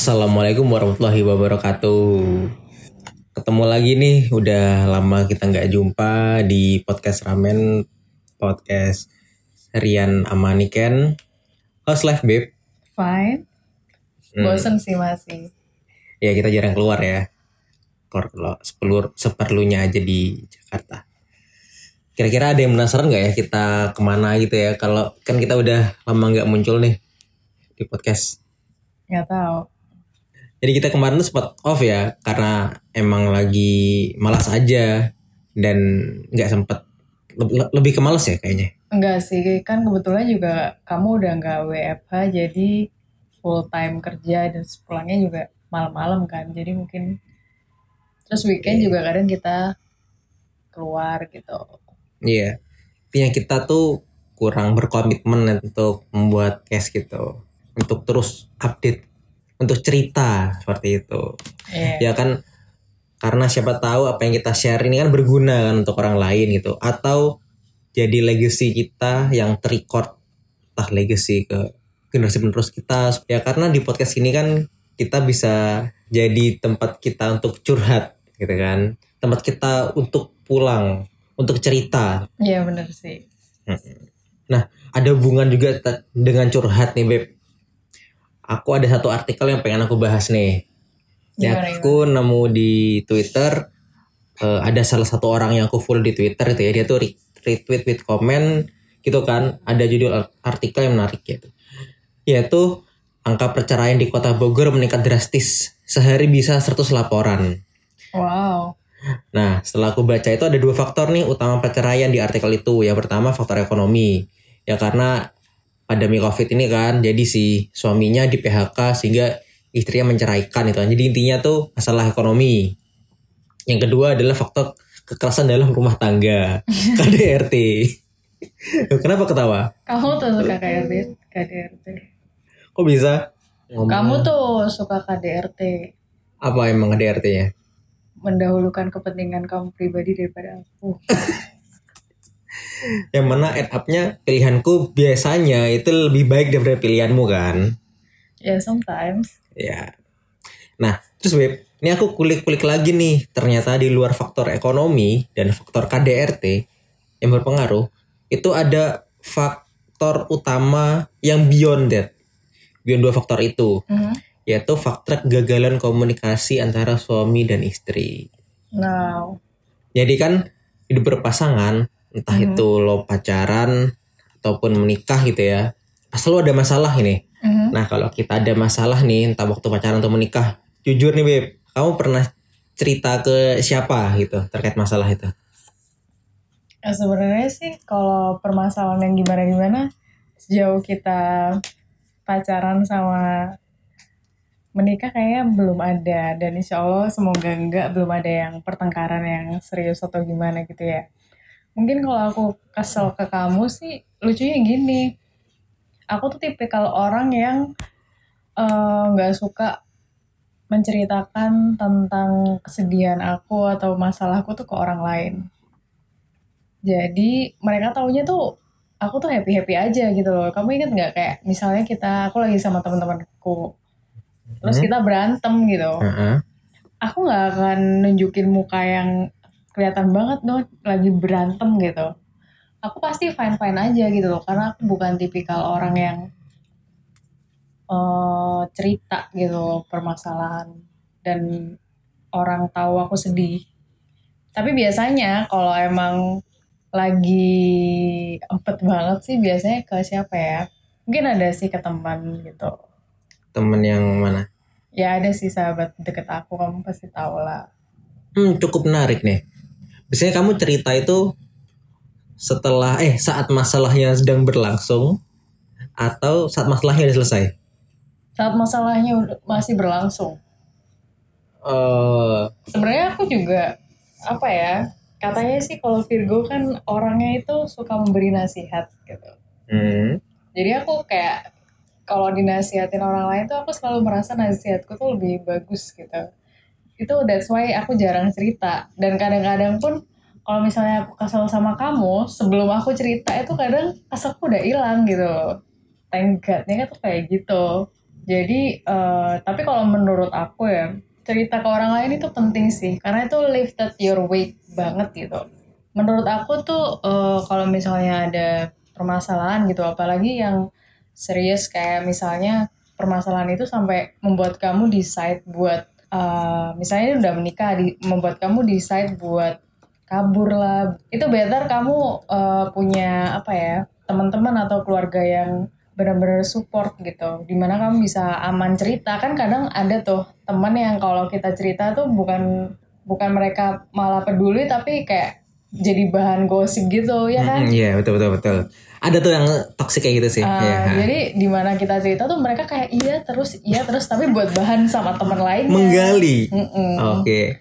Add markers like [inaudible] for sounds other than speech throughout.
Assalamualaikum warahmatullahi wabarakatuh. Ketemu lagi nih, udah lama kita nggak jumpa di podcast Ramen, podcast Rian Amaniken. How's life, babe? Fine. Hmm. Bosen sih masih. Ya kita jarang keluar ya. Kalau sepelur, seperlunya aja di Jakarta. Kira-kira ada yang penasaran nggak ya kita ke mana gitu ya? Kalau kan kita udah lama nggak muncul nih di podcast. Nggak tahu. Jadi kita kemarin tuh sempat off ya karena emang lagi malas aja dan nggak sempet le- lebih ke males ya kayaknya. Enggak sih, kan kebetulan juga kamu udah nggak WFH jadi full time kerja dan pulangnya juga malam-malam kan. Jadi mungkin terus weekend juga kadang kita keluar gitu. Iya. Intinya kita tuh kurang berkomitmen untuk membuat case gitu. Untuk terus update, untuk cerita seperti itu. Iya. Ya kan karena siapa tahu apa yang kita share ini kan berguna kan untuk orang lain gitu atau jadi legacy kita yang terrecord entah legacy ke generasi penerus kita ya karena di podcast ini kan kita bisa jadi tempat kita untuk curhat gitu kan tempat kita untuk pulang untuk cerita Iya bener sih. Nah, ada hubungan juga dengan curhat nih, Beb. Aku ada satu artikel yang pengen aku bahas nih. Ya, aku nemu di Twitter eh, ada salah satu orang yang aku follow di Twitter itu ya. Dia tuh re- retweet with comment gitu kan. Ada judul ar- artikel yang menarik gitu. Yaitu angka perceraian di Kota Bogor meningkat drastis. Sehari bisa 100 laporan. Wow. Nah, setelah aku baca itu ada dua faktor nih utama perceraian di artikel itu. Yang pertama faktor ekonomi. Ya karena pandemi Covid ini kan, jadi si suaminya di PHK sehingga istrinya menceraikan itu. Jadi intinya tuh masalah ekonomi. Yang kedua adalah faktor kekerasan dalam rumah tangga, [laughs] KDRT. Kenapa ketawa? Kamu tuh suka KDRT. KDRT. Kok bisa? Ngomong- Kamu tuh suka KDRT. apa emang KDRT-nya? Mendahulukan kepentingan kamu pribadi daripada aku. [laughs] Yang mana add up-nya pilihanku biasanya itu lebih baik daripada pilihanmu kan? Ya sometimes. Ya. Nah, terus Beb, ini aku kulik-kulik lagi nih. Ternyata di luar faktor ekonomi dan faktor KDRT yang berpengaruh, itu ada faktor utama yang beyond that. Beyond dua faktor itu, Mhm. yaitu faktor kegagalan komunikasi antara suami dan istri. Now. Jadi kan hidup berpasangan, entah Mhm. itu lo pacaran ataupun menikah gitu ya, selalu ada masalah ini. Mhm. Nah kalau kita ada masalah nih entah waktu pacaran atau menikah, jujur nih beb, kamu pernah cerita ke siapa gitu terkait masalah itu? Ya, sebenarnya sih kalau permasalahan yang gimana-gimana sejauh kita pacaran sama menikah kayaknya belum ada dan insya Allah semoga enggak belum ada yang pertengkaran yang serius atau gimana gitu ya. Mungkin kalau aku kesel ke kamu sih lucunya gini. Aku tuh tipikal orang yang eh, nggak suka menceritakan tentang kesedihan aku atau masalahku tuh ke orang lain. Jadi mereka taunya tuh aku tuh happy happy aja gitu loh. Kamu inget nggak kayak misalnya kita aku lagi sama teman-temanku, terus Hmm? kita berantem gitu. Heeh. Aku nggak akan nunjukin muka yang kelihatan banget dong lagi berantem gitu. Aku pasti fine fine aja gitu loh karena aku bukan tipikal orang yang eh, cerita gitu loh, permasalahan dan orang tahu aku sedih. Tapi biasanya kalau emang lagi empet banget sih biasanya ke siapa ya? Mungkin ada sih ke teman gitu. Temen yang mana? Ya ada sih sahabat deket aku, kamu pasti tahu lah. Hmm cukup menarik nih. Biasanya kamu cerita itu setelah eh saat masalahnya sedang berlangsung atau saat masalahnya udah selesai? Saat masalahnya masih berlangsung. Eh Sebenarnya aku juga apa ya? Katanya sih kalau Virgo kan orangnya itu suka memberi nasihat gitu. hmm, Jadi aku kayak kalau dinasihatin orang lain tuh aku selalu merasa nasihatku tuh lebih bagus gitu. Itu that's why aku jarang cerita. Dan kadang-kadang pun kalau misalnya aku kesel sama kamu, sebelum aku cerita itu kadang keselku udah hilang gitu. Thank God-nya kan tuh kayak gitu. Jadi eh, tapi kalau menurut aku ya cerita ke orang lain itu penting sih karena itu lifted your weight banget gitu. Menurut aku tuh eh, kalau misalnya ada permasalahan gitu apalagi yang serius kayak misalnya permasalahan itu sampai membuat kamu decide buat eh, misalnya udah menikah di, membuat kamu decide buat kabur lah. Itu better kamu eh, punya apa ya teman-teman atau keluarga yang benar-benar support gitu. Di mana kamu bisa aman cerita. Kan kadang ada tuh teman yang kalau kita cerita tuh bukan bukan mereka malah peduli tapi kayak jadi bahan gosip gitu ya kan? Mm, Iya betul betul betul. Ada tuh yang toxic kayak gitu sih. Uh, Iya. jadi di mana kita cerita tuh mereka kayak iya terus iya terus tapi buat bahan sama teman lainnya Menggali. Oke.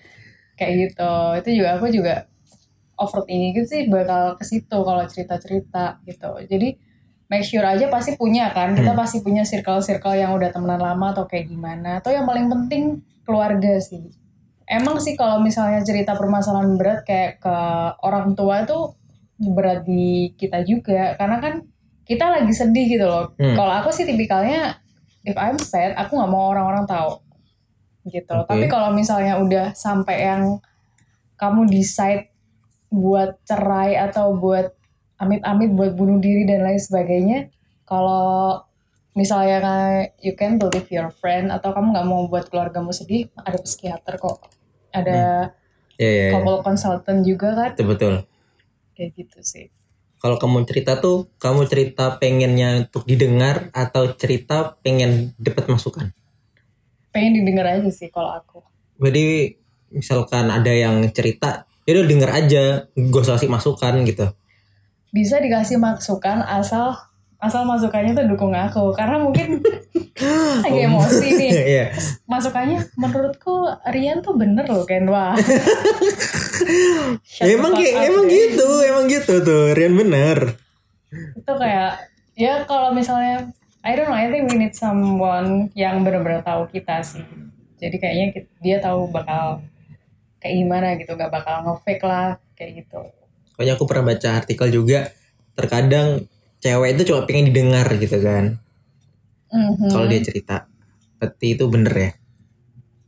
kayak gitu itu juga aku juga overthinking sih bakal ke situ kalau cerita-cerita gitu jadi make sure aja pasti punya kan kita Hmm. pasti punya circle-circle yang udah temenan lama atau kayak gimana atau yang paling penting keluarga sih emang sih kalau misalnya cerita permasalahan berat kayak ke orang tua tuh berat di kita juga karena kan kita lagi sedih gitu loh Hmm. kalau aku sih tipikalnya if I'm sad aku nggak mau orang-orang tahu gitu Oke. tapi kalau misalnya udah sampai yang kamu decide buat cerai atau buat amit-amit buat bunuh diri dan lain sebagainya kalau misalnya you can believe your friend atau kamu nggak mau buat keluargamu sedih ada psikiater kok ada Iya iya. iya. couple consultant juga kan betul. Kayak gitu sih Kalau kamu cerita tuh, kamu cerita pengennya untuk didengar atau cerita pengen dapat masukan. pengen didengar aja sih kalau aku Jadi misalkan ada yang cerita, ya udah denger aja, usah kasih masukan gitu. bisa dikasih masukan asal asal masukannya tuh dukung aku karena mungkin [laughs] lagi emosi nih Iya. masukannya menurutku Rian tuh bener loh Ken wah [laughs] the emang kayak emang deh. gitu, emang gitu tuh, Rian bener. itu kayak ya kalau misalnya I don't know I think we need someone yang benar-benar tahu kita sih jadi kayaknya dia tahu bakal kayak gimana gitu gak bakal nge-fake lah kayak gitu Pokoknya aku pernah baca artikel juga, terkadang cewek itu cuma pengen didengar gitu kan, Mhm. kalau dia cerita. Berarti itu bener ya?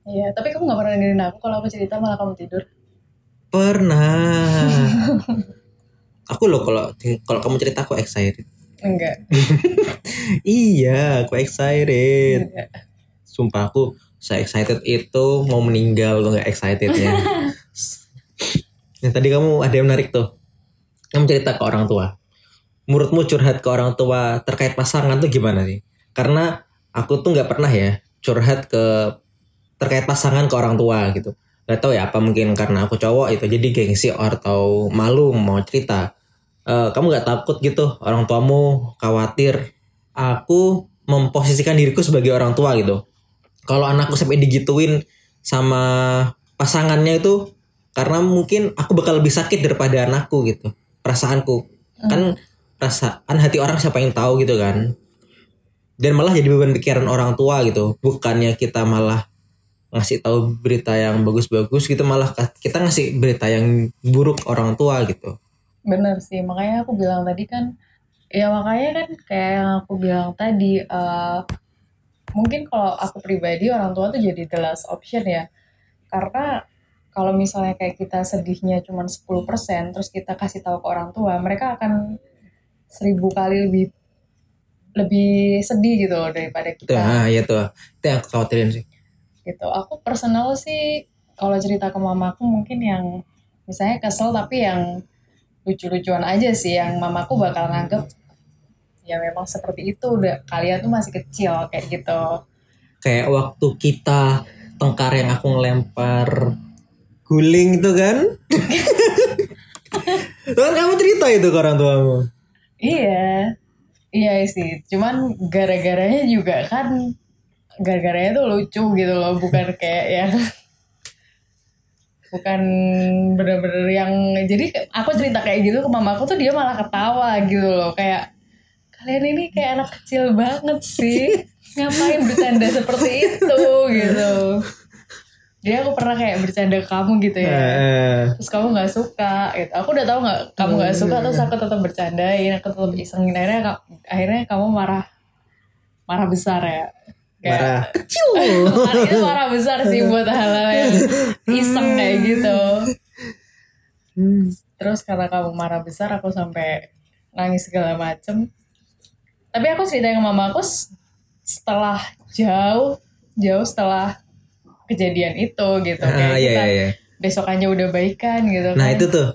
Iya, tapi kamu gak pernah dengerin aku kalau aku cerita malah kamu tidur. Pernah. [laughs] aku loh kalau kalau kamu cerita aku excited. Enggak. [laughs] Iya, aku excited. Enggak. Sumpah aku saya excited itu mau meninggal lo nggak excitednya. [laughs] nah tadi kamu ada yang menarik tuh. Kamu cerita ke orang tua. Menurutmu curhat ke orang tua terkait pasangan tuh gimana sih? Karena aku tuh nggak pernah ya curhat ke terkait pasangan ke orang tua gitu. Gak tau ya apa mungkin karena aku cowok itu jadi gengsi atau malu mau cerita. Eh, kamu nggak takut gitu orang tuamu khawatir aku memposisikan diriku sebagai orang tua gitu kalau anakku sampai digituin sama pasangannya itu karena mungkin aku bakal lebih sakit daripada anakku gitu perasaanku kan perasaan hati orang siapa yang tahu gitu kan. Dan malah jadi beban pikiran orang tua gitu. Bukannya kita malah ngasih tahu berita yang bagus-bagus gitu malah kita ngasih berita yang buruk orang tua gitu. Bener sih, makanya aku bilang tadi kan, ya makanya kan kayak yang aku bilang tadi, eh, mungkin kalau aku pribadi orang tua tuh jadi the last option ya. Karena kalau misalnya kayak kita sedihnya cuma 10%, terus kita kasih tahu ke orang tua, mereka akan seribu kali lebih lebih sedih gitu loh daripada kita. ah ya tuh. Itu yang khawatirin sih. Gitu. Aku personal sih kalau cerita ke mamaku mungkin yang misalnya kesel tapi yang lucu-lucuan aja sih yang mamaku bakal nganggep ya memang seperti itu udah kalian tuh masih kecil kayak gitu. Kayak waktu kita tengkar yang aku ngelempar guling itu kan? [laughs] Itu kan kamu cerita itu ke orang tuamu iya. Iya. Sih. Cuman gara-garanya juga kan gara-garanya tuh lucu gitu loh. Bukan [laughs] kayak yang bukan bener-bener yang jadi aku cerita kayak gitu ke mamaku tuh dia malah ketawa gitu loh. Kayak kalian ini kayak anak kecil banget sih. [laughs] Ngapain bercanda seperti itu? gitu jadi aku pernah kayak bercanda ke kamu gitu ya. Eh, terus kamu nggak suka gitu. Aku udah tahu nggak kamu nggak suka terus aku tetap bercandain aku tetap isengin. Akhirnya akhirnya kamu marah marah besar ya. Kayak- marah. kecil. Itu marah besar sih buat hal-hal yang iseng kayak gitu. Terus karena kamu marah besar, aku sampai nangis segala macem. Tapi aku cerita ke mama aku s- setelah jauh, jauh setelah kejadian itu gitu. Kayak ah, iya, kita iya, iya. besokannya udah baikan gitu nah kan. itu tuh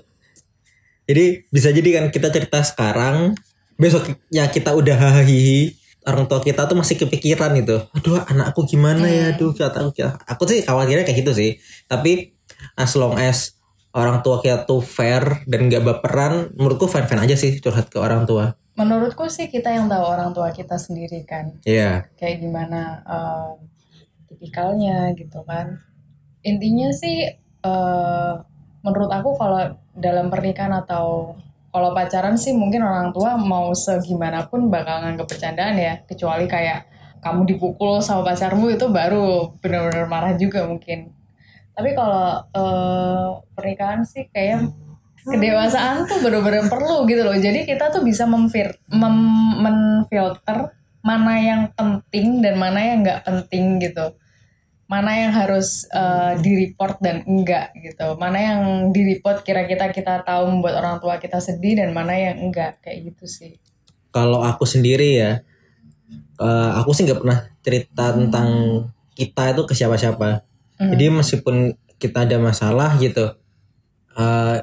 jadi bisa jadi kan kita cerita sekarang besoknya kita udah hahihi orang tua kita tuh masih kepikiran itu aduh anakku gimana ya aduh kata aku aku sih khawatirnya kayak gitu sih tapi as long as orang tua kita tuh fair dan gak baperan menurutku fine fine aja sih curhat ke orang tua Menurutku sih kita yang tahu orang tua kita sendiri kan. Iya kayak gimana eh, tipikalnya gitu kan. Intinya sih eh, menurut aku kalau dalam pernikahan atau kalau pacaran sih mungkin orang tua mau segimanapun bakal nganggep bercandaan ya. Kecuali kayak kamu dipukul sama pacarmu itu baru benar-benar marah juga mungkin. Tapi kalau eh, pernikahan sih kayak kedewasaan tuh bener-bener perlu gitu loh. Jadi kita tuh bisa memfir mem- menfilter mana yang penting dan mana yang nggak penting gitu. Mana yang harus uh, di-report dan enggak gitu. Mana yang di-report kira-kira kita tahu membuat orang tua kita sedih dan mana yang enggak kayak gitu sih. Kalau aku sendiri ya eh, aku sih nggak pernah cerita tentang kita itu ke siapa-siapa. Hmm. jadi meskipun kita ada masalah gitu eh,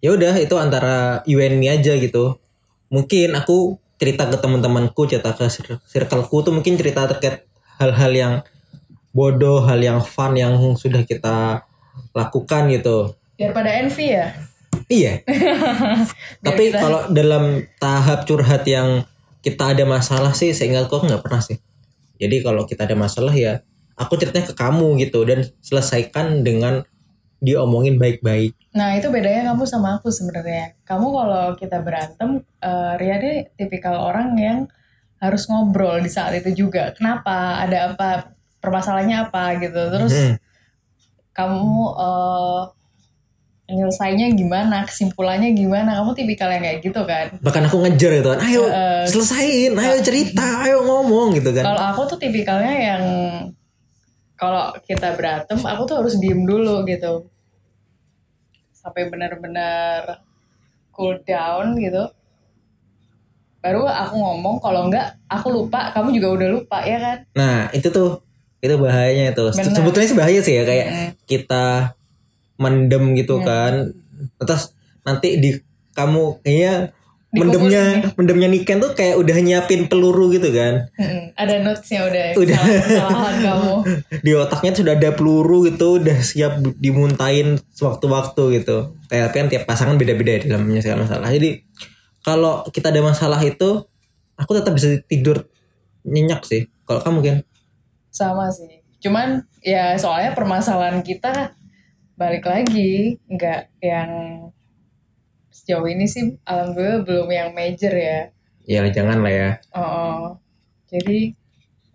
ya udah itu antara you and me aja gitu. Mungkin aku cerita ke teman-temanku cerita ke cir- circleku tuh mungkin cerita terkait hal-hal yang bodoh hal yang fun yang sudah kita lakukan gitu. Biar pada envy ya? Iya. [laughs] Tapi kita- kalau dalam tahap curhat yang kita ada masalah sih seingatku aku nggak pernah sih. Jadi kalau kita ada masalah ya aku ceritanya ke kamu gitu dan selesaikan dengan diomongin baik-baik Nah itu bedanya kamu sama aku sebenarnya. Kamu kalau kita berantem, eh Ria ini tipikal orang yang harus ngobrol di saat itu juga. Kenapa? Ada apa? Permasalahannya apa gitu. Terus Hmm. kamu eh nyelesainya gimana? Kesimpulannya gimana? Kamu tipikal yang kayak gitu kan? bahkan aku ngejar gitu kan ayo Eh, selesain ayo cerita ayo ngomong gitu kan Kalau aku tuh tipikalnya yang kalau kita berantem, aku tuh harus diem dulu gitu. Sampai benar-benar cool down gitu. Baru aku ngomong, kalau enggak aku lupa, kamu juga udah lupa ya kan? nah itu tuh itu bahayanya itu Benar. sebetulnya sih bahaya sih ya kayak Mm. kita mendem gitu Iya. kan terus nanti di kamu kayaknya mendemnya nih. mendemnya Niken tuh kayak udah nyiapin peluru gitu kan Mm-mm. Ada notesnya udah, Udah. kesalahan- kamu. [laughs] di otaknya sudah ada peluru gitu udah siap dimuntahin sewaktu-waktu gitu kayak tapi kan tiap pasangan beda-beda ya dalam menyelesaikan masalah jadi kalau kita ada masalah itu aku tetap bisa tidur nyenyak sih kalau kamu kan Sama sih. Cuman ya soalnya permasalahan kita balik lagi nggak yang sejauh ini sih alhamdulillah belum yang major ya. ya jangan lah ya. Oh, jadi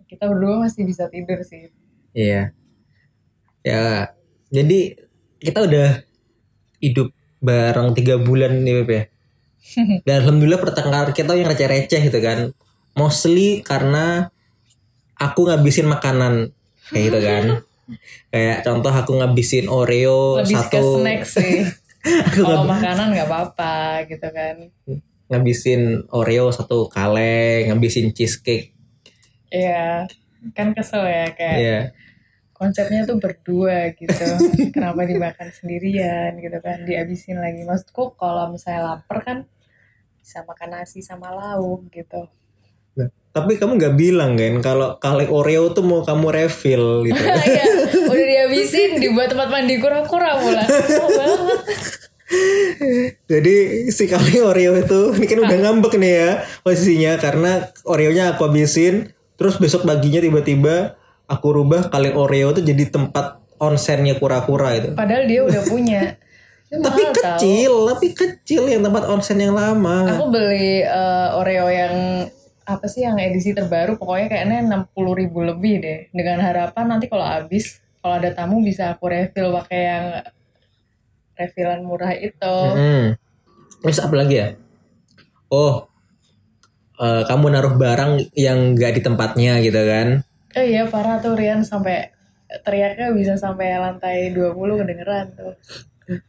kita berdua masih bisa tidur sih. iya. Ya jadi kita udah hidup bareng tiga bulan nih Beb ya. [laughs] Dan alhamdulillah pertengkaran kita yang receh-receh gitu kan. Mostly karena aku ngabisin makanan kayak gitu kan. [laughs] Kayak contoh aku ngabisin Oreo Lebih satu. ke snack sih. [laughs] Kalau makanan nggak apa-apa gitu kan. ngabisin Oreo satu kaleng ngabisin cheesecake Iya, kan kesel ya kayak ya konsepnya tuh berdua gitu. Kenapa dimakan sendirian gitu kan? Dihabisin lagi. Maksudku kalau misalnya lapar kan bisa makan nasi sama lauk gitu. Tapi kamu nggak bilang kan kalau kaleng Oreo tuh mau kamu refill gitu [laughs] Iya, udah dihabisin dibuat tempat mandi kura-kura pula. [laughs] Banget. Jadi si kali Oreo itu ini kan udah ngambek nih ya posisinya karena Oreonya aku habisin terus besok paginya tiba-tiba aku rubah kaleng Oreo itu jadi tempat onsennya kura-kura itu. Padahal dia udah punya. [laughs] Tapi mahal kecil, tapi kecil yang tempat onsen yang lama. Aku beli eh, Oreo yang apa sih yang edisi terbaru pokoknya kayaknya 60 ribu lebih deh dengan harapan nanti kalau habis kalau ada tamu bisa aku refill pakai yang refillan murah itu Hmm. Terus apa lagi ya? Oh, eh, kamu naruh barang yang nggak di tempatnya gitu kan? Oh iya parah tuh Rian sampai teriaknya bisa sampai lantai 20 kedengeran tuh.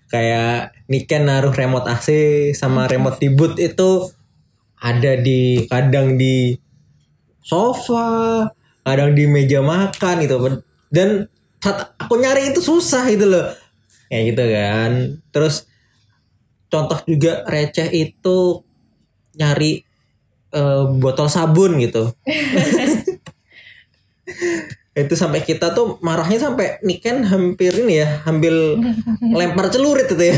kayak Niken naruh remote AC sama remote di boot itu ada di kadang di sofa kadang di meja makan gitu. Dan saat aku nyari itu susah gitu loh. Kayak gitu kan. Terus contoh juga receh itu nyari eh, botol sabun gitu. [laughs] Itu sampai kita tuh marahnya sampai Niken hampir ini ya hampir lempar celurit itu ya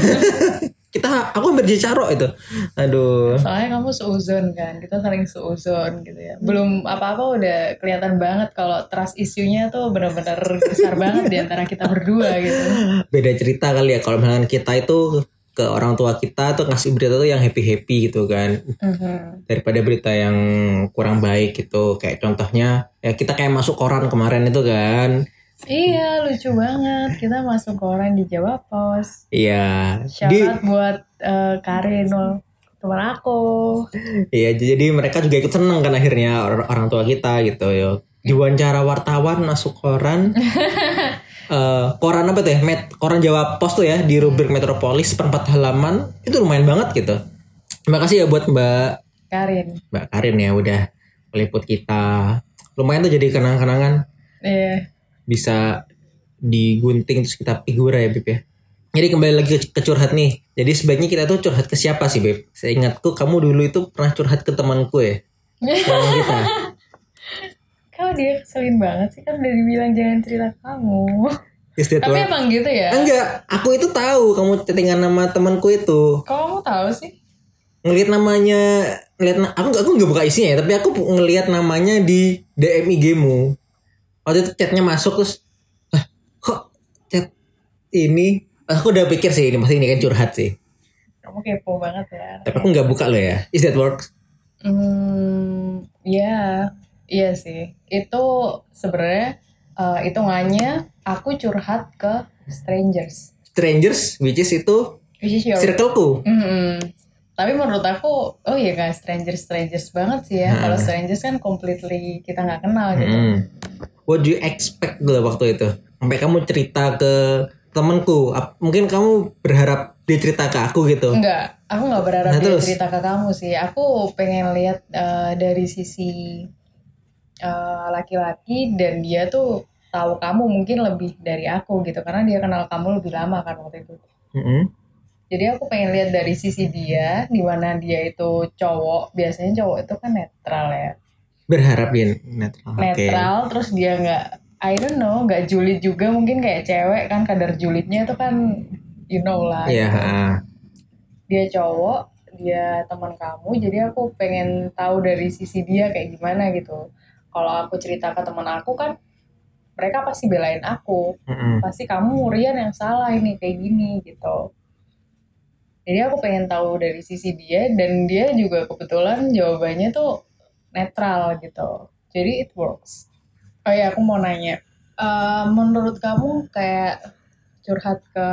[laughs] kita aku hampir caro itu aduh Soalnya kamu seuzon kan, kita saling seuzon gitu ya. Belum apa-apa udah kelihatan banget kalau trust isunya tuh benar-benar besar [laughs] banget di antara kita berdua gitu. beda cerita kali ya kalau misalkan kita itu ke orang tua kita tuh ngasih berita tuh yang happy happy gitu kan Mhm. daripada berita yang kurang baik gitu kayak contohnya ya kita kayak masuk koran kemarin itu kan Iya lucu banget, kita masuk koran di Jawa Pos. iya. Shout di buat eh, Karin loh, teman aku. iya jadi mereka juga ikut seneng kan akhirnya or- orang tua kita gitu yo. Diwawancara wartawan masuk koran. [laughs] Eh, koran apa tuh ya? Met, koran Jawa Pos tuh ya di rubrik Metropolis perempat halaman. Itu lumayan banget gitu. Terima kasih ya buat Mbak Karin. Mbak Karin ya udah meliput kita. Lumayan tuh jadi kenang-kenangan. Iya. Bisa digunting terus kita figura ya Beb ya. Jadi kembali lagi ke, ke curhat nih. Jadi sebaiknya kita tuh curhat ke siapa sih Beb? Saya ingatku kamu dulu itu pernah curhat ke temanku ya. Teman kita. [laughs] Kau dia keselin banget sih kan udah dibilang jangan cerita kamu. Tapi emang gitu ya? enggak aku itu tahu kamu chattingan nama temanku itu. Kok kamu tahu sih? ngelihat namanya ngelihat na- aku aku nggak buka isinya ya tapi aku ngelihat namanya di DM IG-mu waktu itu chatnya masuk terus ah kok chat ini aku udah pikir sih ini pasti ini kan curhat sih Kamu kepo banget ya. tapi aku nggak buka loh ya is that works Hmm, ya, iya sih. Itu sebenarnya eh, hitungannya aku curhat ke strangers, strangers which is itu which is your. circleku Mhm. Tapi menurut aku, oh iya kan strangers strangers banget sih ya. Kalau strangers kan completely kita nggak kenal gitu. Hmm. What do you expect dulu waktu itu sampai kamu cerita ke temanku mungkin kamu berharap dia cerita ke aku gitu Enggak, aku nggak berharap Nah, dia terus? cerita ke kamu sih. Aku pengen lihat eh, dari sisi eh, laki-laki dan dia tuh tahu kamu mungkin lebih dari aku gitu karena dia kenal kamu lebih lama kan waktu itu. Mm-mm. Jadi aku pengen lihat dari sisi dia, di mana dia itu cowok. Biasanya cowok itu kan netral ya, berharap dia netral oke netral. Terus dia nggak, I don't know, nggak julid juga mungkin kayak cewek kan kadar julidnya itu kan, you know lah. Iya, gitu. ah. dia cowok dia teman kamu jadi aku pengen tahu dari sisi dia kayak gimana gitu kalau aku cerita ke teman aku kan mereka pasti belain aku Mm-mm. pasti kamu Rian yang salah ini kayak gini gitu jadi aku pengen tahu dari sisi dia dan dia juga kebetulan jawabannya tuh netral gitu. Jadi it works. Oh ya aku mau nanya. Eh, menurut kamu kayak curhat ke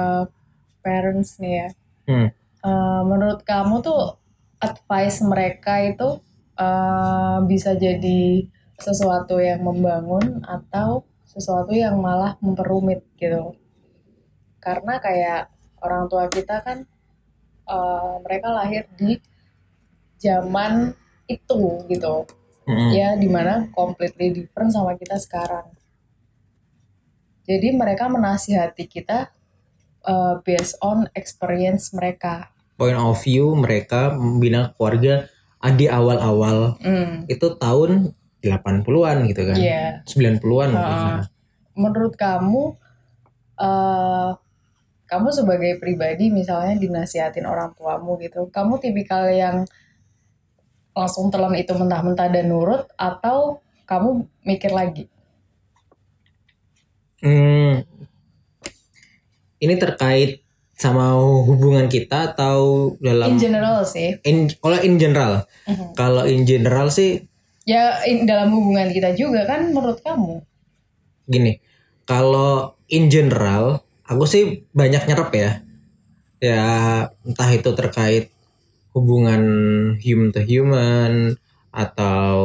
parents nih ya. Hmm. Eh, menurut kamu tuh advice mereka itu eh, bisa jadi sesuatu yang membangun atau sesuatu yang malah memperumit gitu? Karena kayak orang tua kita kan eh, mereka lahir di zaman itu gitu Mm-mm. ya di mana completely different sama kita sekarang jadi mereka menasihati kita eh, based on experience mereka point of view mereka membina keluarga di awal-awal Hmm, itu tahun 80-an gitu kan. Iya. 90-an mungkin. Heeh. menurut kamu eh kamu sebagai pribadi misalnya dinasihatin orang tuamu gitu kamu tipikal yang langsung telan itu mentah-mentah dan nurut atau kamu mikir lagi Hmm. Ini terkait sama hubungan kita atau in dalam general sih in kalau in general. Mhm. Kalau in general sih ya in- dalam hubungan kita juga kan menurut kamu gini. Kalau in general aku sih banyak nyerap ya. Ya entah itu terkait hubungan human to human atau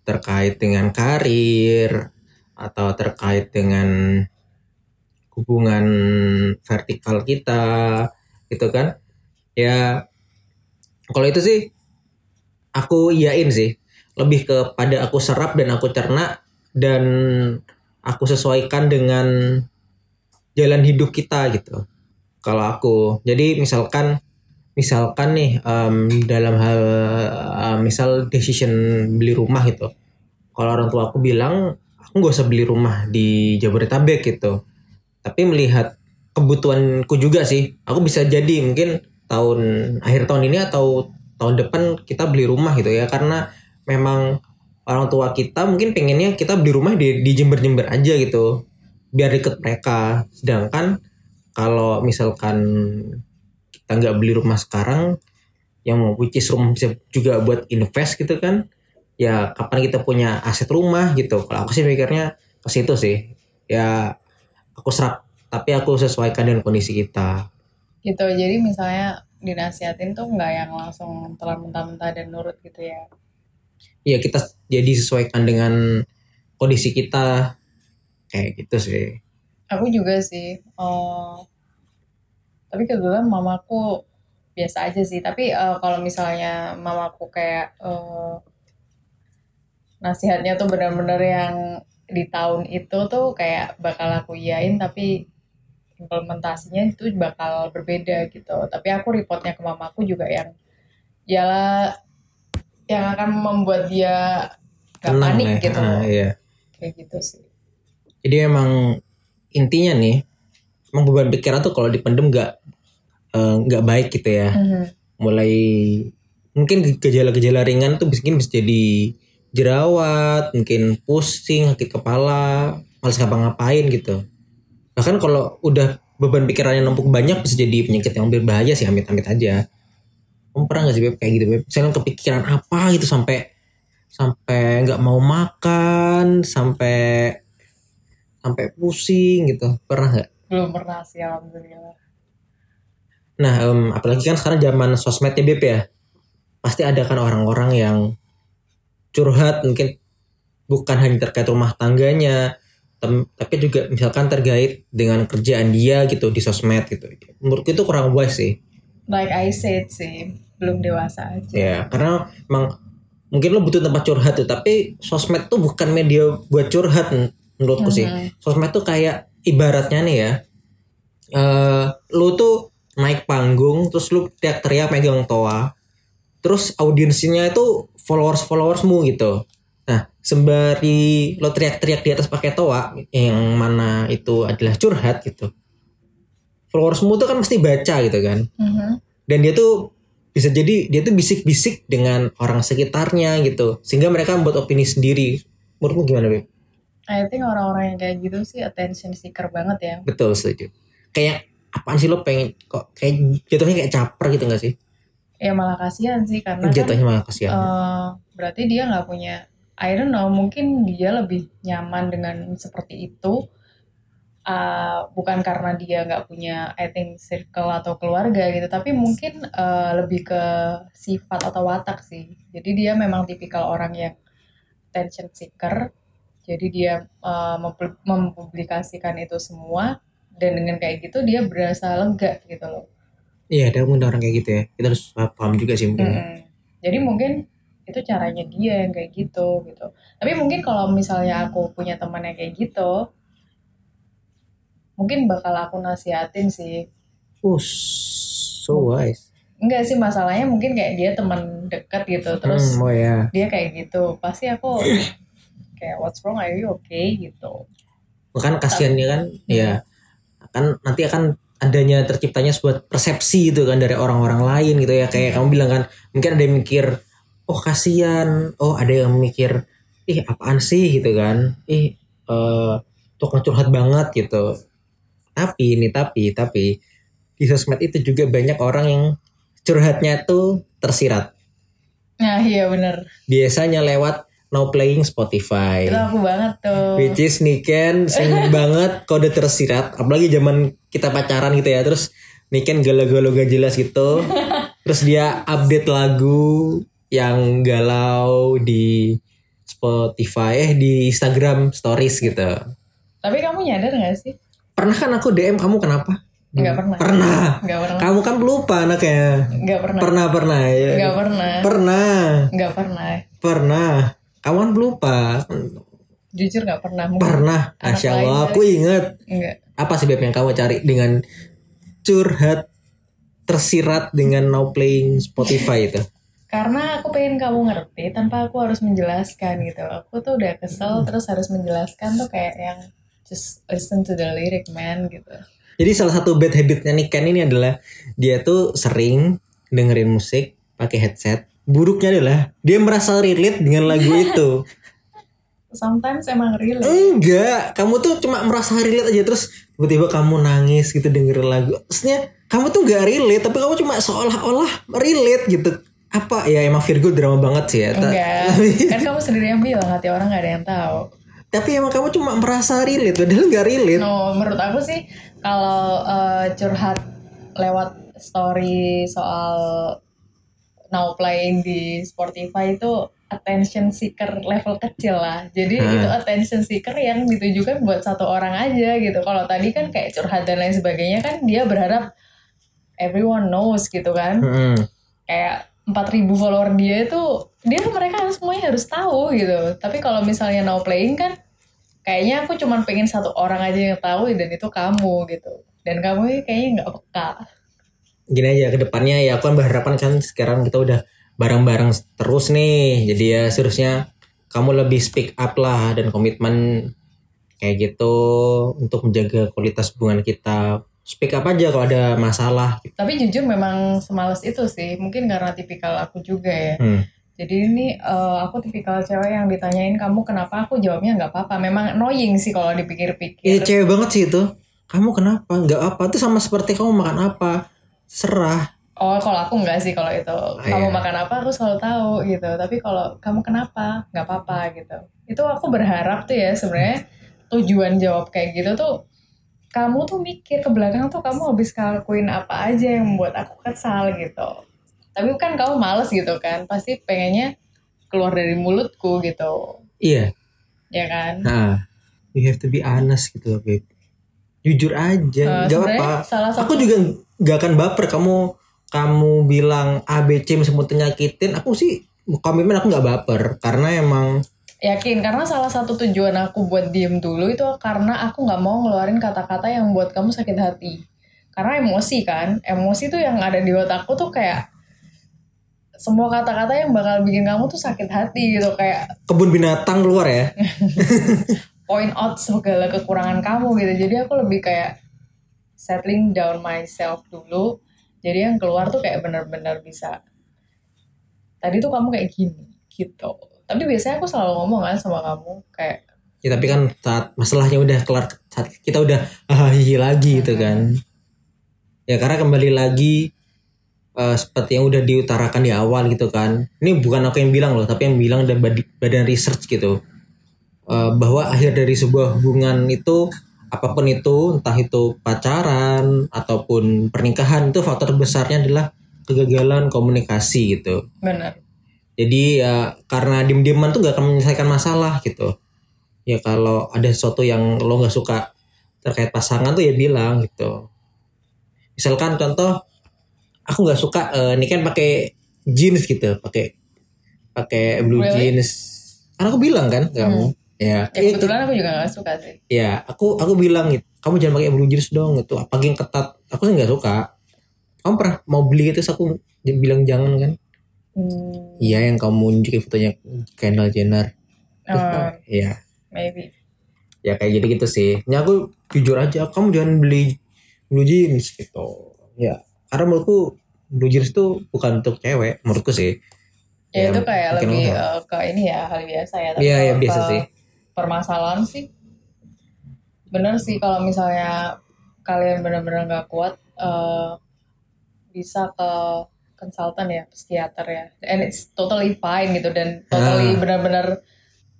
terkait dengan karir atau terkait dengan hubungan vertikal kita gitu kan? Ya kalau itu sih aku iyain sih. Lebih kepada aku serap dan aku cerna dan aku sesuaikan dengan jalan hidup kita gitu. Kalau aku jadi misalkan misalkan nih em, dalam hal em, misal decision beli rumah gitu. Kalau orang tua aku bilang aku nggak usah beli rumah di Jabodetabek gitu. Tapi melihat kebutuhanku juga sih. Aku bisa jadi mungkin tahun akhir tahun ini atau tahun depan kita beli rumah gitu ya. Karena memang orang tua kita mungkin pengennya kita beli rumah di di Jember-Jember aja gitu. Biar deket mereka. Sedangkan kalau misalkan kita nggak beli rumah sekarang yang mau which is rumah bisa juga buat invest gitu kan ya kapan kita punya aset rumah gitu. Kalau aku sih mikirnya ke situ sih. Ya aku serap tapi aku sesuaikan dengan kondisi kita. Gitu jadi misalnya dinasihatin tuh nggak yang langsung telan mentah-mentah dan nurut gitu ya? Ya kita jadi sesuaikan dengan kondisi kita. Kayak gitu sih. Aku juga sih eh, tapi kebetulan mamaku biasa aja sih. Tapi eh, kalau misalnya mamaku kayak eh, nasihatnya tuh benar-benar yang di tahun itu tuh kayak bakal aku iyain tapi implementasinya itu bakal berbeda gitu. Tapi aku reportnya ke mamaku juga yang ya yang akan membuat dia gak tenang panik ya. gitu. Ah, iya. kayak gitu sih. Jadi emang intinya nih emang beban pikiran tuh kalau dipendem nggak eh, nggak baik gitu ya. Mhm. mulai mungkin gejala-gejala ringan tuh mungkin bisa jadi jerawat mungkin pusing sakit kepala males ngapa-ngapain gitu. Bahkan kalau udah beban pikirannya numpuk banyak bisa jadi penyakit yang berbahaya sih amit-amit aja. Kamu pernah gak sih Beb kayak gitu Beb? Misalnya kepikiran apa gitu sampai sampai nggak mau makan sampai sampai pusing gitu. Pernah nggak? Belum pernah sih alhamdulillah Nah, em, apalagi kan sekarang zaman sosmednya Beb ya. Pasti ada kan orang-orang yang curhat mungkin bukan hanya terkait rumah tangganya, tapi juga misalkan terkait dengan kerjaan dia gitu di sosmed gitu. Menurutku itu kurang wise sih. like I said sih belum dewasa aja Ya, karena emang mungkin lo butuh tempat curhat tuh, tapi sosmed tuh bukan media buat curhat men- menurutku sih. Mhm. Sosmed tuh kayak ibaratnya nih ya. eh lu tuh naik panggung terus lu teriak-teriak megang toa. Terus audiensinya itu followers-followersmu gitu. Nah, sembari lo teriak-teriak di atas pakai toa yang mana itu adalah curhat gitu. Followersmu tuh kan pasti baca gitu kan Mhm. dan dia tuh bisa jadi dia tuh bisik-bisik dengan orang sekitarnya gitu sehingga mereka membuat opini sendiri menurutmu gimana Beb? I think orang-orang yang kayak gitu sih attention seeker banget ya betul setuju kayak apaan sih lo pengen kok kayak jatuhnya kayak caper gitu gak sih? Ya malah kasihan sih karena kan jatuhnya malah kasihan. eh, berarti dia nggak punya I don't know mungkin dia lebih nyaman dengan seperti itu. Eh, bukan karena dia nggak punya I think circle atau keluarga gitu tapi mungkin eh, lebih ke sifat atau watak sih. Jadi dia memang tipikal orang yang attention seeker. Jadi dia mempu- mempublikasikan itu semua dan dengan kayak gitu dia berasa lega gitu loh iya ada mungkin orang kayak gitu ya kita harus paham juga sih mungkin Mm-mm. Jadi mungkin itu caranya dia yang kayak gitu gitu. Tapi mungkin kalau misalnya aku punya teman yang kayak gitu, mungkin bakal aku nasihatin sih. oh so wise Enggak sih masalahnya mungkin kayak dia teman dekat gitu. Terus hmm, oh ya dia kayak gitu. Pasti aku kayak what's wrong are you okay gitu. kan kasihannya kan ya kan nanti akan adanya terciptanya sebuah persepsi gitu kan dari orang-orang lain gitu ya. Kayak kamu bilang kan mungkin ada yang mikir oh kasihan. Oh ada yang mikir ih apaan sih gitu kan. Ih eh tukang curhat banget gitu. Tapi ini tapi tapi di sosmed itu juga banyak orang yang curhatnya tuh tersirat. Nah iya bener. biasanya lewat now playing Spotify Itu aku banget tuh. Which is Niken sering [laughs] banget kode tersirat Apalagi zaman kita pacaran gitu ya Terus Niken galau-galau gak jelas gitu [laughs] Terus dia update lagu Yang galau di Spotify eh di Instagram Stories gitu. Tapi kamu nyadar gak sih? Pernah kan aku DM kamu kenapa? Nggak pernah. Pernah. Nggak pernah. Kamu kan lupa anaknya. Nggak pernah. Pernah pernah ya. Nggak pernah. Pernah. Nggak pernah. Pernah. Kan lupa. Jujur nggak pernah. Mungkin Pernah. lain Allah, aku inget. Nggak. Apa sih Beb yang kamu cari dengan curhat tersirat dengan now playing Spotify itu? Karena aku pengen kamu ngerti tanpa aku harus menjelaskan gitu. Aku tuh udah kesel terus harus menjelaskan tuh kayak yang just listen to the lyric man gitu. Jadi salah satu bad habitnya nih Ken ini adalah dia tuh sering dengerin musik pakai headset. Buruknya adalah dia merasa relate dengan lagu itu. [laughs] Sometimes emang real. Enggak, kamu tuh cuma merasa relate aja terus tiba-tiba kamu nangis gitu dengerin lagu. Maksudnya kamu tuh gak relate tapi kamu cuma seolah-olah relate gitu. Apa ya emang Virgo drama banget sih ya. Enggak. [laughs] kan kamu sendiri yang bilang hati orang gak ada yang tahu. Tapi emang kamu cuma merasa relate padahal gak relate. No, menurut aku sih kalau eh, curhat lewat story soal now playing di Spotify itu attention seeker level kecil lah. Jadi Hmm. itu attention seeker yang ditujukan buat satu orang aja gitu. Kalau tadi kan kayak curhat dan lain sebagainya kan dia berharap everyone knows gitu kan. Mm-mm. Kayak 4000 follower dia itu dia mereka semuanya harus tahu gitu. Tapi kalau misalnya now playing kan kayaknya aku cuman pengen satu orang aja yang tahu dan itu kamu gitu. Dan kamu ini kayaknya nggak peka. Gini aja ke depannya ya aku kan berharapan kan sekarang kita udah bareng-bareng terus nih jadi ya seharusnya kamu lebih speak up lah dan komitmen kayak gitu untuk menjaga kualitas hubungan kita speak up aja kalau ada masalah Tapi jujur memang semales itu sih. Mungkin karena tipikal aku juga ya. hmm. Jadi ini eh, aku tipikal cewek yang ditanyain kamu kenapa aku jawabnya nggak apa-apa. Memang annoying sih kalau Iya dipikir-pikir. cewek banget sih itu kamu kenapa nggak apa itu sama seperti kamu makan apa serah Oh, kalau aku nggak sih kalau itu. Kamu iya. makan apa aku selalu tahu gitu. Tapi kalau kamu kenapa nggak apa-apa gitu. Itu aku berharap tuh ya sebenarnya tujuan jawab kayak gitu tuh kamu tuh mikir ke belakang tuh kamu habis ngelakuin apa aja yang membuat aku kesal gitu. Tapi kan kamu males gitu kan. Pasti pengennya keluar dari mulutku gitu. iya Ya kan? nah you have to be honest gitu babe jujur aja nggak sebenarnya apa salah satu aku juga nggak akan baper kamu kamu bilang ABC meskipun nyakitin aku sih komitmen aku nggak baper karena emang Yakin karena salah satu tujuan aku buat diem dulu itu karena aku nggak mau ngeluarin kata-kata yang buat kamu sakit hati. Karena emosi kan, emosi tuh yang ada di otakku tuh kayak semua kata-kata yang bakal bikin kamu tuh sakit hati gitu kayak kebun binatang keluar ya [laughs] point out segala kekurangan kamu gitu. Jadi aku lebih kayak settling down myself dulu. Jadi yang keluar tuh kayak benar-benar bisa. Tadi tuh kamu kayak gini gitu. Tapi biasanya aku selalu ngomong kan sama kamu kayak ya tapi kan saat masalahnya udah kelar saat kita udah hahihi lagi gitu kan ya karena kembali lagi eh, seperti yang udah diutarakan di awal gitu kan ini bukan aku yang bilang loh tapi yang bilang dan bad- badan research gitu Eh, bahwa akhir dari sebuah hubungan itu apa pun itu entah itu pacaran ataupun pernikahan itu faktor besarnya adalah kegagalan komunikasi gitu benar. jadi ya karena diem-dieman tuh gak akan menyelesaikan masalah gitu. Ya kalau ada sesuatu yang lo nggak suka terkait pasangan tuh ya bilang gitu. Misalkan contoh aku nggak suka eh, ini kan pakai jeans gitu, pakai pakai blue Really? jeans. Karena aku bilang kan kamu. Ya, Ya itu, kebetulan aku juga gak suka sih. ya aku aku bilang gitu. Kamu jangan pakai blue jeans dong gitu. Apalagi yang ketat. Aku sih nggak suka. Kamu pernah mau beli itu aku bilang jangan kan? Hmm, Iya yang kamu nunjukin fotonya Kendall Jenner. Oh. Iya. maybe. Ya kayak gitu gitu sih. Ini aku jujur aja, kamu jangan beli blue jeans gitu. Ya, karena menurutku blue jeans itu bukan untuk cewek, menurutku sih. Ya, Ya, itu kayak lebih eh, ke ini ya hal biasa ya. Iya, ya biasa sih. Permasalahan sih, bener sih kalau misalnya kalian benar-benar nggak kuat, eh, bisa ke konsultan ya, psikiater ya. And it's totally fine gitu dan totally Ah. benar-benar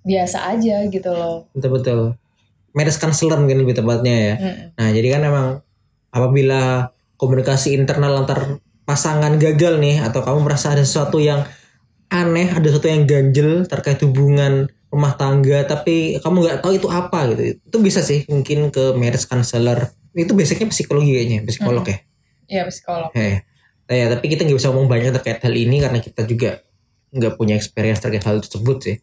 biasa aja gitu loh. Betul betul. Marriage counselor mungkin lebih tepatnya ya. Mm-mm. Nah, jadi kan emang apabila komunikasi internal antar pasangan gagal nih atau kamu merasa ada sesuatu yang aneh, ada sesuatu yang ganjel terkait hubungan rumah tangga tapi kamu nggak tahu itu apa gitu itu bisa sih mungkin ke marriage counselor itu basicnya psikologi kayaknya psikolog ya Iya psikolog. Eh, ya tapi kita nggak bisa ngomong banyak terkait hal ini karena kita juga nggak punya experience terkait hal tersebut sih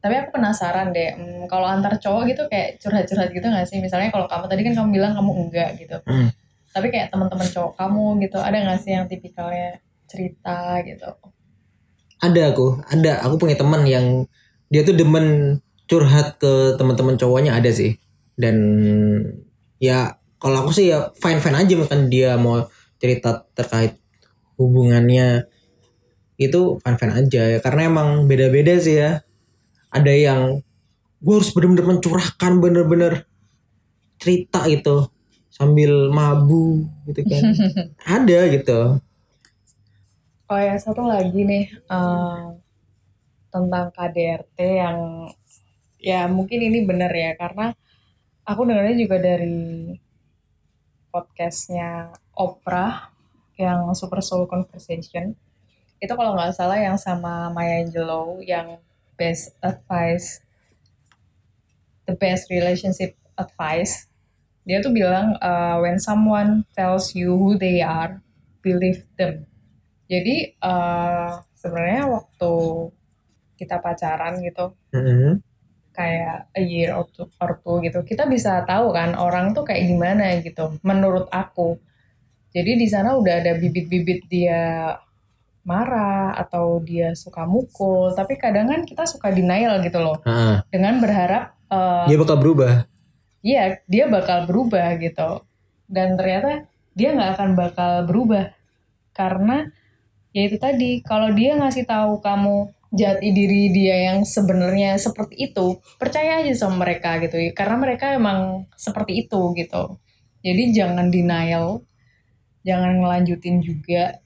Tapi aku penasaran deh, hmm, kalau antar cowok gitu kayak curhat-curhat gitu gak sih? Misalnya kalau kamu tadi kan kamu bilang kamu enggak gitu. Hmm. Tapi kayak teman-teman cowok kamu gitu, ada gak sih yang tipikalnya cerita gitu? ada aku ada aku punya teman yang dia tuh demen curhat ke teman-teman cowoknya ada sih. Dan ya kalau aku sih ya fine fine aja kan dia mau cerita terkait hubungannya itu fine fine aja. Ya karena emang beda beda sih ya. Ada yang gue harus bener-bener mencurahkan bener-bener cerita gitu sambil mabu gitu kan. [laughs] Ada gitu. Oh ya satu lagi nih eh, tentang KDRT yang ya mungkin ini benar ya karena aku dengarnya juga dari podcastnya Oprah yang Super Soul Conversation. Itu kalau nggak salah yang sama Maya Angelou yang best advice the best relationship advice. Dia tuh bilang uh, when someone tells you who they are believe them. Jadi eh, sebenarnya waktu kita pacaran gitu, Mm-mm. kayak a year or two, or two gitu, kita bisa tahu kan orang tuh kayak gimana gitu. Menurut aku, jadi di sana udah ada bibit-bibit dia marah atau dia suka mukul, tapi kadang kan kita suka denial gitu loh, Ah, dengan berharap eh, dia bakal berubah Iya, dia bakal berubah gitu. Dan ternyata dia nggak akan bakal berubah karena ya itu tadi kalau dia ngasih tahu kamu jati diri dia yang sebenarnya seperti itu, percaya aja sama mereka gitu. Karena mereka emang seperti itu gitu. Jadi jangan denial, jangan ngelanjutin juga.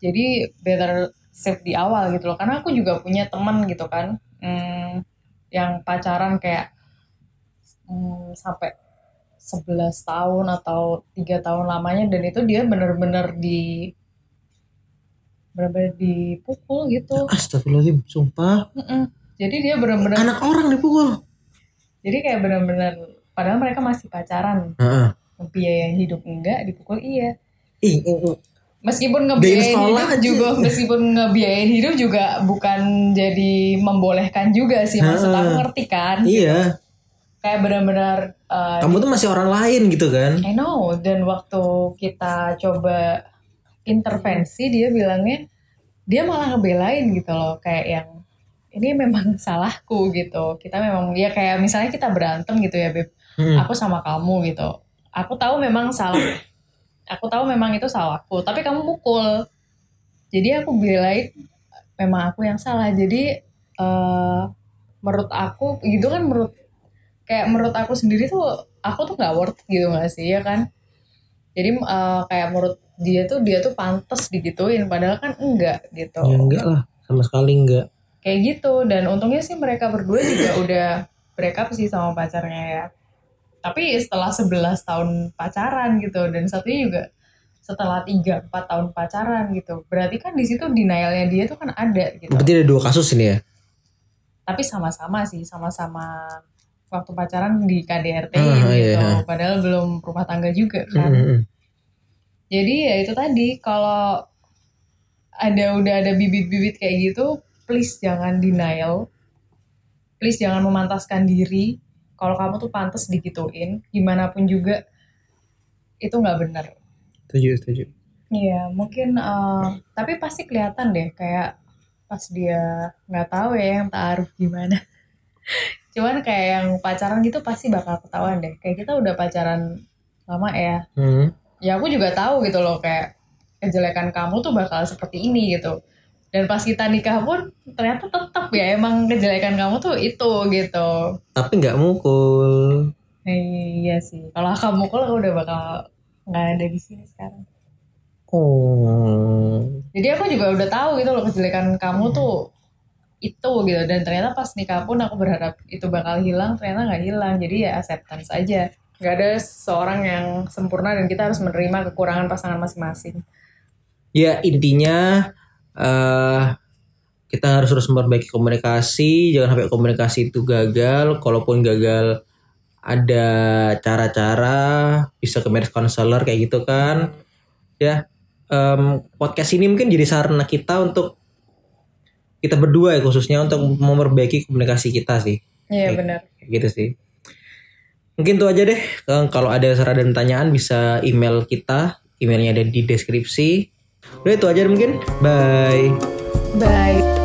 Jadi better save di awal gitu loh. Karena aku juga punya teman gitu kan, hmm, yang pacaran kayak hmm, sampai 11 tahun atau tiga tahun lamanya dan itu dia bener-bener di bener-bener dipukul gitu. Astagfirullahaladzim, sumpah. Mm-mm. Jadi dia bener-bener Anak orang dipukul. jadi kayak bener-bener padahal mereka masih pacaran. Heeh. Biayain hidup enggak, dipukul iya. Ih, ih, ih. Meskipun Biayain ngebiayain hidup juga meskipun ngebiayain hidup juga bukan jadi membolehkan juga sih maksud aku ngerti kan. iya. Kayak benar-benar uh, Kamu tuh masih orang lain gitu kan? I know dan waktu kita coba intervensi dia bilangnya dia malah ngebelain gitu loh kayak yang ini memang [laughs] salahku gitu. Kita memang ya kayak misalnya kita berantem gitu ya beb. Hmm. aku sama kamu gitu. Aku tahu memang salah. Aku tahu memang itu salahku tapi kamu mukul. Jadi aku belain memang aku yang salah. Jadi eh menurut aku gitu kan menurut kayak menurut aku sendiri tuh aku tuh nggak worth it gitu gak sih ya kan jadi eh, kayak menurut dia tuh dia tuh pantas digituin padahal kan enggak gitu. Ya enggak lah, sama sekali enggak. kayak gitu dan untungnya sih mereka berdua juga udah break up sih sama pacarnya ya. Tapi setelah 11 tahun pacaran gitu dan satunya juga setelah 3 4 tahun pacaran gitu. Berarti kan di situ denialnya dia tuh kan ada gitu. Berarti ada dua kasus ini ya? tapi sama-sama sih sama-sama waktu pacaran di KDRT Ah, gitu iya. padahal belum rumah tangga juga kan Hmm. jadi ya itu tadi kalau ada udah ada bibit-bibit kayak gitu please jangan denial please jangan memantaskan diri kalau kamu tuh pantas digituin gimana pun juga itu nggak benar Setuju, setuju. Iya, mungkin eh, tapi pasti kelihatan deh kayak pas dia nggak tahu ya yang taaruf gimana. Cuman kayak yang pacaran gitu pasti bakal ketahuan deh. Kayak kita udah pacaran lama ya. Hmm. Ya aku juga tahu gitu loh kayak kejelekan kamu tuh bakal seperti ini gitu. Dan pas kita nikah pun ternyata tetap ya emang kejelekan kamu tuh itu gitu. Tapi nggak mukul. Iya sih. Kalau kamu kalau aku udah bakal nggak ada di sini sekarang. Oh. Jadi aku juga udah tahu gitu loh kejelekan kamu tuh itu gitu. Dan ternyata pas nikah pun aku berharap itu bakal hilang ternyata nggak hilang. Jadi ya acceptance aja. Nggak ada seorang yang sempurna dan kita harus menerima kekurangan pasangan masing-masing. Ya intinya eh kita harus terus memperbaiki komunikasi. Jangan sampai komunikasi itu gagal. Kalaupun gagal ada cara-cara. Bisa ke marriage counselor kayak gitu kan. Ya em, podcast ini mungkin jadi sarana kita untuk kita berdua ya khususnya untuk memperbaiki komunikasi kita sih. Iya benar. Gitu sih. Mungkin tuh aja deh. Eh, kalau ada saran dan pertanyaan bisa email kita. Emailnya ada di deskripsi. Udah itu aja mungkin. Bye. Bye.